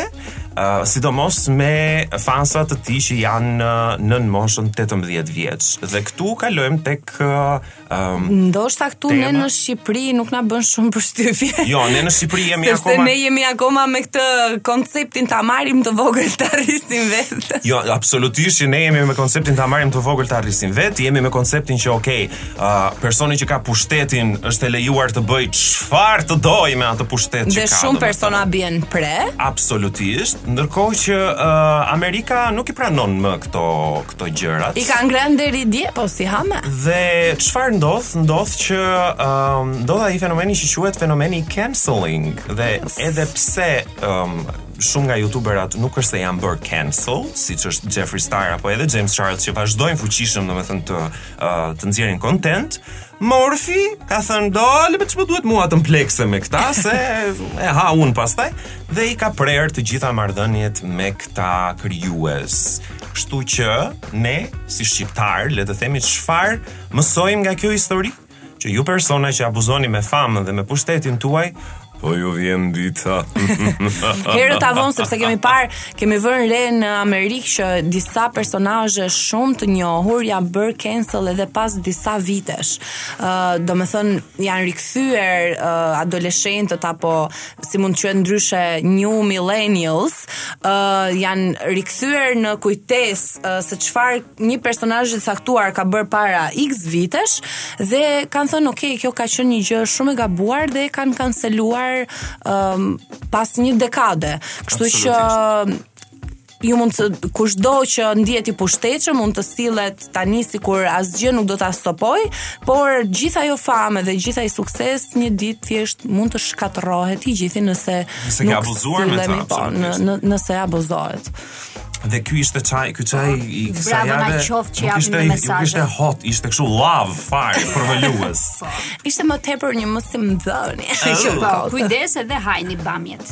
uh, sidomos me fansa të tij që janë nën moshën 18 vjeç. Dhe këtu kalojmë tek uh, um, ndoshta këtu tema. ne në Shqipëri nuk na bën shumë përshtypje. Jo, ne në Shqipëri jemi akoma. Sepse ne jemi akoma me këtë konceptin ta marrim të vogël ta rrisim vetë. Jo, absolutisht që ne jemi me konceptin ta marrim të vogël ta rrisim vetë, jemi me konceptin që ok, uh, personi që ka pushtetin është e lejuar të bëjë çfarë të dojë me atë pushtet që ka. Dhe shumë persona bien pre. Absolutisht, ndërkohë që uh, Amerika nuk i pranon më këto këto gjërat. I kanë ngrënë deri dje po s'i hanë më. Dhe çfarë ndodh? Ndodh që um, ndodh ai fenomeni që quhet fenomeni i canceling dhe edhe pse um, shumë nga youtuberat nuk është se janë bërë cancel, siç është Jeffree Star apo edhe James Charles që vazhdojnë fuqishëm domethënë të uh, të nxjerrin content, Morphe ka thënë dale, ç'më duhet mua të mpleksem me këta se e ha unë pastaj dhe i ka prerë të gjitha marrëdhëniet me këta krijues. Kështu që ne si shqiptarë le të themi çfarë mësojmë nga kjo histori? që ju persona që abuzoni me famën dhe me pushtetin tuaj, Po ju vjen dita. Herët a vonë sepse kemi parë, kemi vënë re në Amerikë që disa personazhe shumë të njohur janë bërë cancel edhe pas disa vitesh. Ë, uh, domethënë janë rikthyer uh, adoleshentët apo si mund të quhet ndryshe new millennials, ë uh, janë rikthyer në kujtesë uh, se çfarë një personazh i caktuar ka bërë para X vitesh dhe kanë thënë ok, kjo ka qenë një gjë shumë e gabuar dhe kanë kanceluar um, pas një dekade. Kështu që ju mund të kushdo që ndihet i pushtetshëm mund të sillet tani sikur asgjë nuk do ta stopojë, por gjithë ajo famë dhe gjithë ai sukses një ditë thjesht mund të shkatërrohet i gjithi nëse ka abuzuar me ta, po, në, në, nëse abuzohet. Dhe ky ishte çaj, ky çaj i kësaj jave. Bravo na qoftë që japim një mesazh. Ishte hot, ishte kështu love fire përvëlues. ishte më tepër një mos të më dhëmbi. Që po, kujdes edhe hajni bamjet.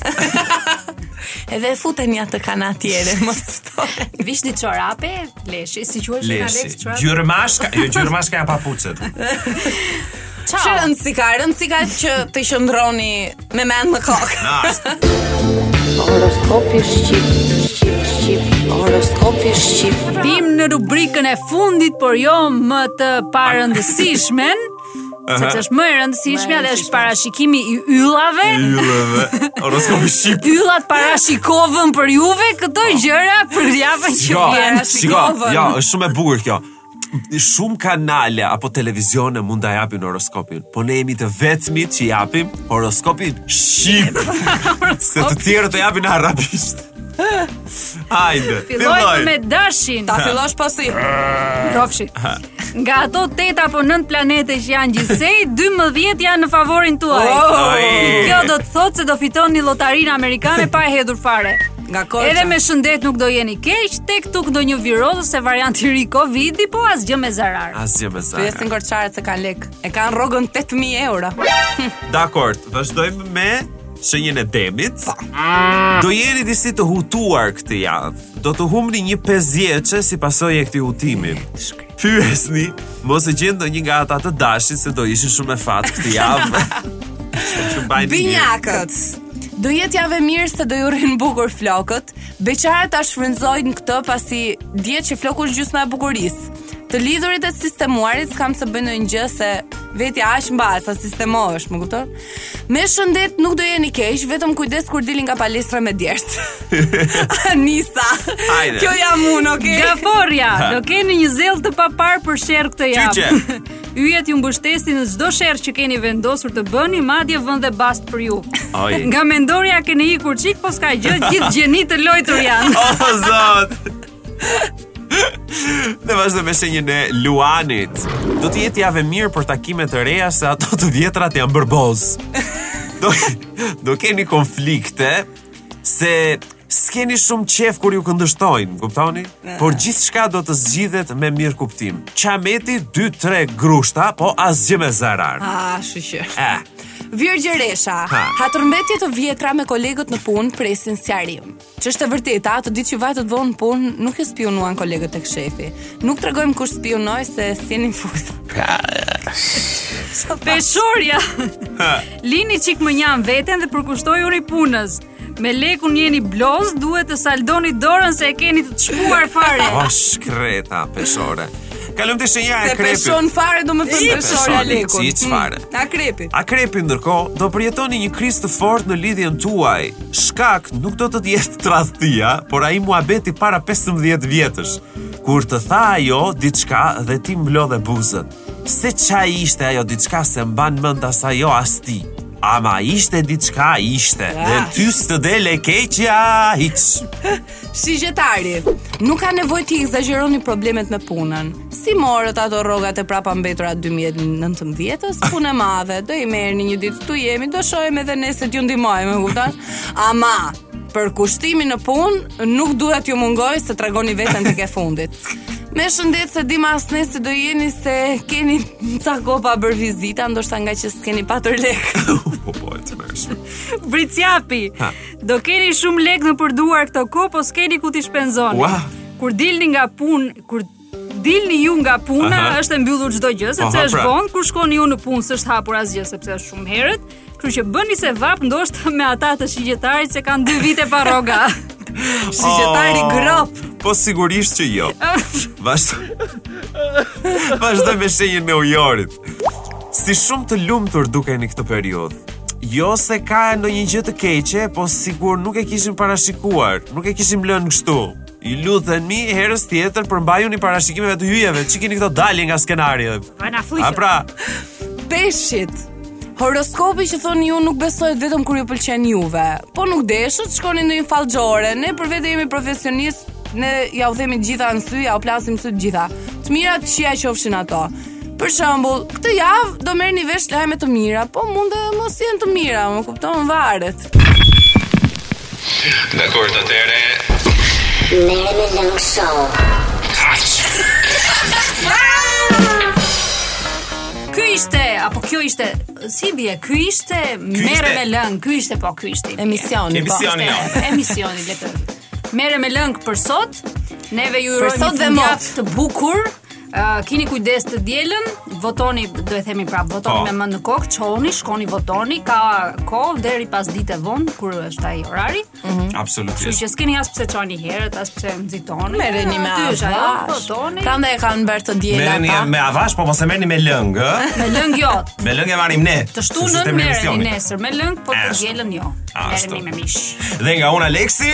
edhe futeni atë kanatiere, mos të Vishni çorape, leshi, si quheshin leshi. Alex çorape. Gjyrmashka, jo gjyrmashka janë papuçet. Çfarë rëndësi ka? Rëndësi ka që të qëndroni Me mend në kokë. Horoskopi shqip, shqip, shqip, horoskopi shqip. Vijmë në rubrikën e fundit, por jo më të parëndësishmen, sepse është më e rëndësishmja dhe është parashikimi i yllave. Yllëve. Horoskopi shqip. Yllat parashikojnë për juve këto gjëra për javën që Shiko, vjen. shiko, ja, është shumë e bukur kjo. shumë kanale apo televizione mund ta japin horoskopin, po ne jemi të vetmit që japim horoskopin shqip. Se të tjerët e japin arabisht. Hajde, filloj me dashin. Ta fillosh posi. Rrofshi. Nga ato 8 apo 9 planete që janë gjithsej, 12 janë në favorin tuaj. Oh! Kjo do të thotë se do fitoni lotarinë amerikane pa e hedhur fare. Nga Korça. Edhe me shëndet nuk do jeni keq, tek tuk ndonjë viroz ose variant i ri Covidi, po asgjë me zarar. Asgjë me zarar. Pyesin korçarët se kanë lek. E kanë rrogën 8000 euro. Dakor, vazhdojmë me shenjën e demit. Po. Do jeni disi të hutuar këtë javë. Do të humbni një pesëdhjeçe si pasojë e këtij hutimi. Pyesni, mos e gjen ndonjë nga ata të dashit se do ishin shumë me fat këtë javë. Binjakët. Do jetë javë e mirë se do ju rrinë bukur flokët. Beqarët ta shfrytëzojnë këtë pasi dihet që floku është gjysma e bukurisë. Të lidhurit e të sistemuarit s'kanë të bëjnë ndonjë gjë se vetja aq mbahet sa sistemohesh, më kupton? Me shëndet nuk do jeni keq, vetëm kujdes kur dilni nga palestra me djersë. Anisa. Hajde. Kjo jam unë, okay? Gaforja, do keni një zell të papar për sherr këtë javë. Qyqe. Yjet ju mbështesin në çdo sherr që keni vendosur të bëni, madje vënë dhe bast për ju. Oj. Nga mendorja keni ikur një çik, po s'ka gjë, gjithë gjenitë të lojtur janë. O zot. Dhe vazhdo me shenjën e Luanit. Do të jetë javë e mirë për takime të reja se ato të vjetrat janë bërë bozë. Do, do keni konflikte, se s'keni shumë qejf kur ju kundërshtojnë, kuptoni? Eh. Por gjithçka do të zgjidhet me mirëkuptim. Qameti, 2-3 grushta, po asgjë me zarar. A, ah, shyqyr. E. Eh. Virgjëresha, ha. hatërmbetje të vjetra me kolegët në punë presin sqarim. Ç'është e vërteta, atë ditë që vajtët vonë në punë, nuk ju spiunuan kolegët tek shefi. Nuk tregojmë kush spiunoi se s'jemi spiunë. Peshorja! Lini një çik mënjanë veten dhe përkushtojuni punës. Me lekun jeni bloz, duhet të saldoni dorën se e keni të shpuar fare. O e shkreta peshore. Kalojmë te shenja e akrepit. S'e peshon fare domethënë peshorja lekun. Hiç fare. Mm, akrepi. Akrepi ndërkohë do përjetoni një krizë të fortë në lidhjen tuaj. Shkak nuk do të jetë tradhtia, por ai muhabeti para 15 vjetësh. Kur të tha ajo, diçka dhe ti mblodhe buzët. Se ça ishte ajo diçka s'e mban mend as ajo as ti. Ama ishte diçka ishte ah. dhe ty s'të del e keqja hiç. Shigjetari, nuk ka nevojë t'i ekzagjeroni problemet me punën. S'i morët ato rrogat e prapambetura 2019-s? Punë e madhe, do i merrni një ditë, këtu jemi, do shohim edhe ne si t'ju ndihmojmë, e kupton? Ama Përkushtimi në punë nuk duhet t'ju mungojë se tregoni veten tek e fundit. Me shëndet s'e dimë as ne si do jeni se keni ca kohë pa bërë vizita, ndoshta ngaqë s'keni patur lek. Po po, e tmerrshme. Bricjapi, do keni shumë lek nëpër duar këto kohë, po s'keni ku t'i shpenzoni. Ua! Kur dilni nga punë, kur Dilni ju nga puna, Aha. është e mbyllur çdo gjë, sepse Aha, pra. është vonë, kur shkoni ju në punë s'është hapur asgjë sepse është shumë herët. Kështu që bëni sevap ndoshta me ata të shigjetarit që kanë 2 vite pa rroga. Shigjetari oh, gropë. Po sigurisht që jo. Vazhdo. Vazhdoj me shenjën e ujorit. Si shumë të lumtur dukeni këtë periudhë. Jo se ka ndonjë gjë të keqe, po sikur nuk e kishim parashikuar, nuk e kishim lënë kështu. Ju lutem mi, herës tjetër përmbajuni parashikimeve të yjeve. Ç'i keni këto dalje nga skenari? Po na fujë. A pra. Peshqit. Horoskopi që thoni ju nuk besohet vetëm kur ju pëlqen juve. Po nuk deshët, shkoni në një fallxhore. Ne për vete jemi profesionistë, ne jua themi gjitha në sy, jua plasim sy të gjitha. Të mira të këqija qofshin ato. Për shembull, këtë javë do merrni vesh lajme të mira, po mund dhe mos jenë të mira, më kupton varet. Dakort atëherë. Merre me lëng show. Ky ishte apo kjo ishte si bie? Ky ishte merre me lëng, ky ishte po ky ishte. Emisioni, po. Emisioni jonë. Emisioni le të. Merre me lëng për sot. Neve ju urojmë një ditë të bukur. Uh, kini kujdes të dielën, votoni, do e themi prap, votoni oh. me mend në kokë, çohuni, shkoni votoni, ka kohë deri pasdite vonë kur është ai orari. Mm -hmm. Absolutisht. Kështu që s'keni as pse çoheni herët, as pse nxitoni. Merreni me avash. Votoni. Prandaj e kanë bërë të dielën ata. Merreni me avash, po mos e merrni me lëng, ë? Me lëng jo. me lëng e marrim ne. Të shtunën merreni nesër me lëng, po të dielën jo. Merreni me mish. Dhe nga unë Aleksi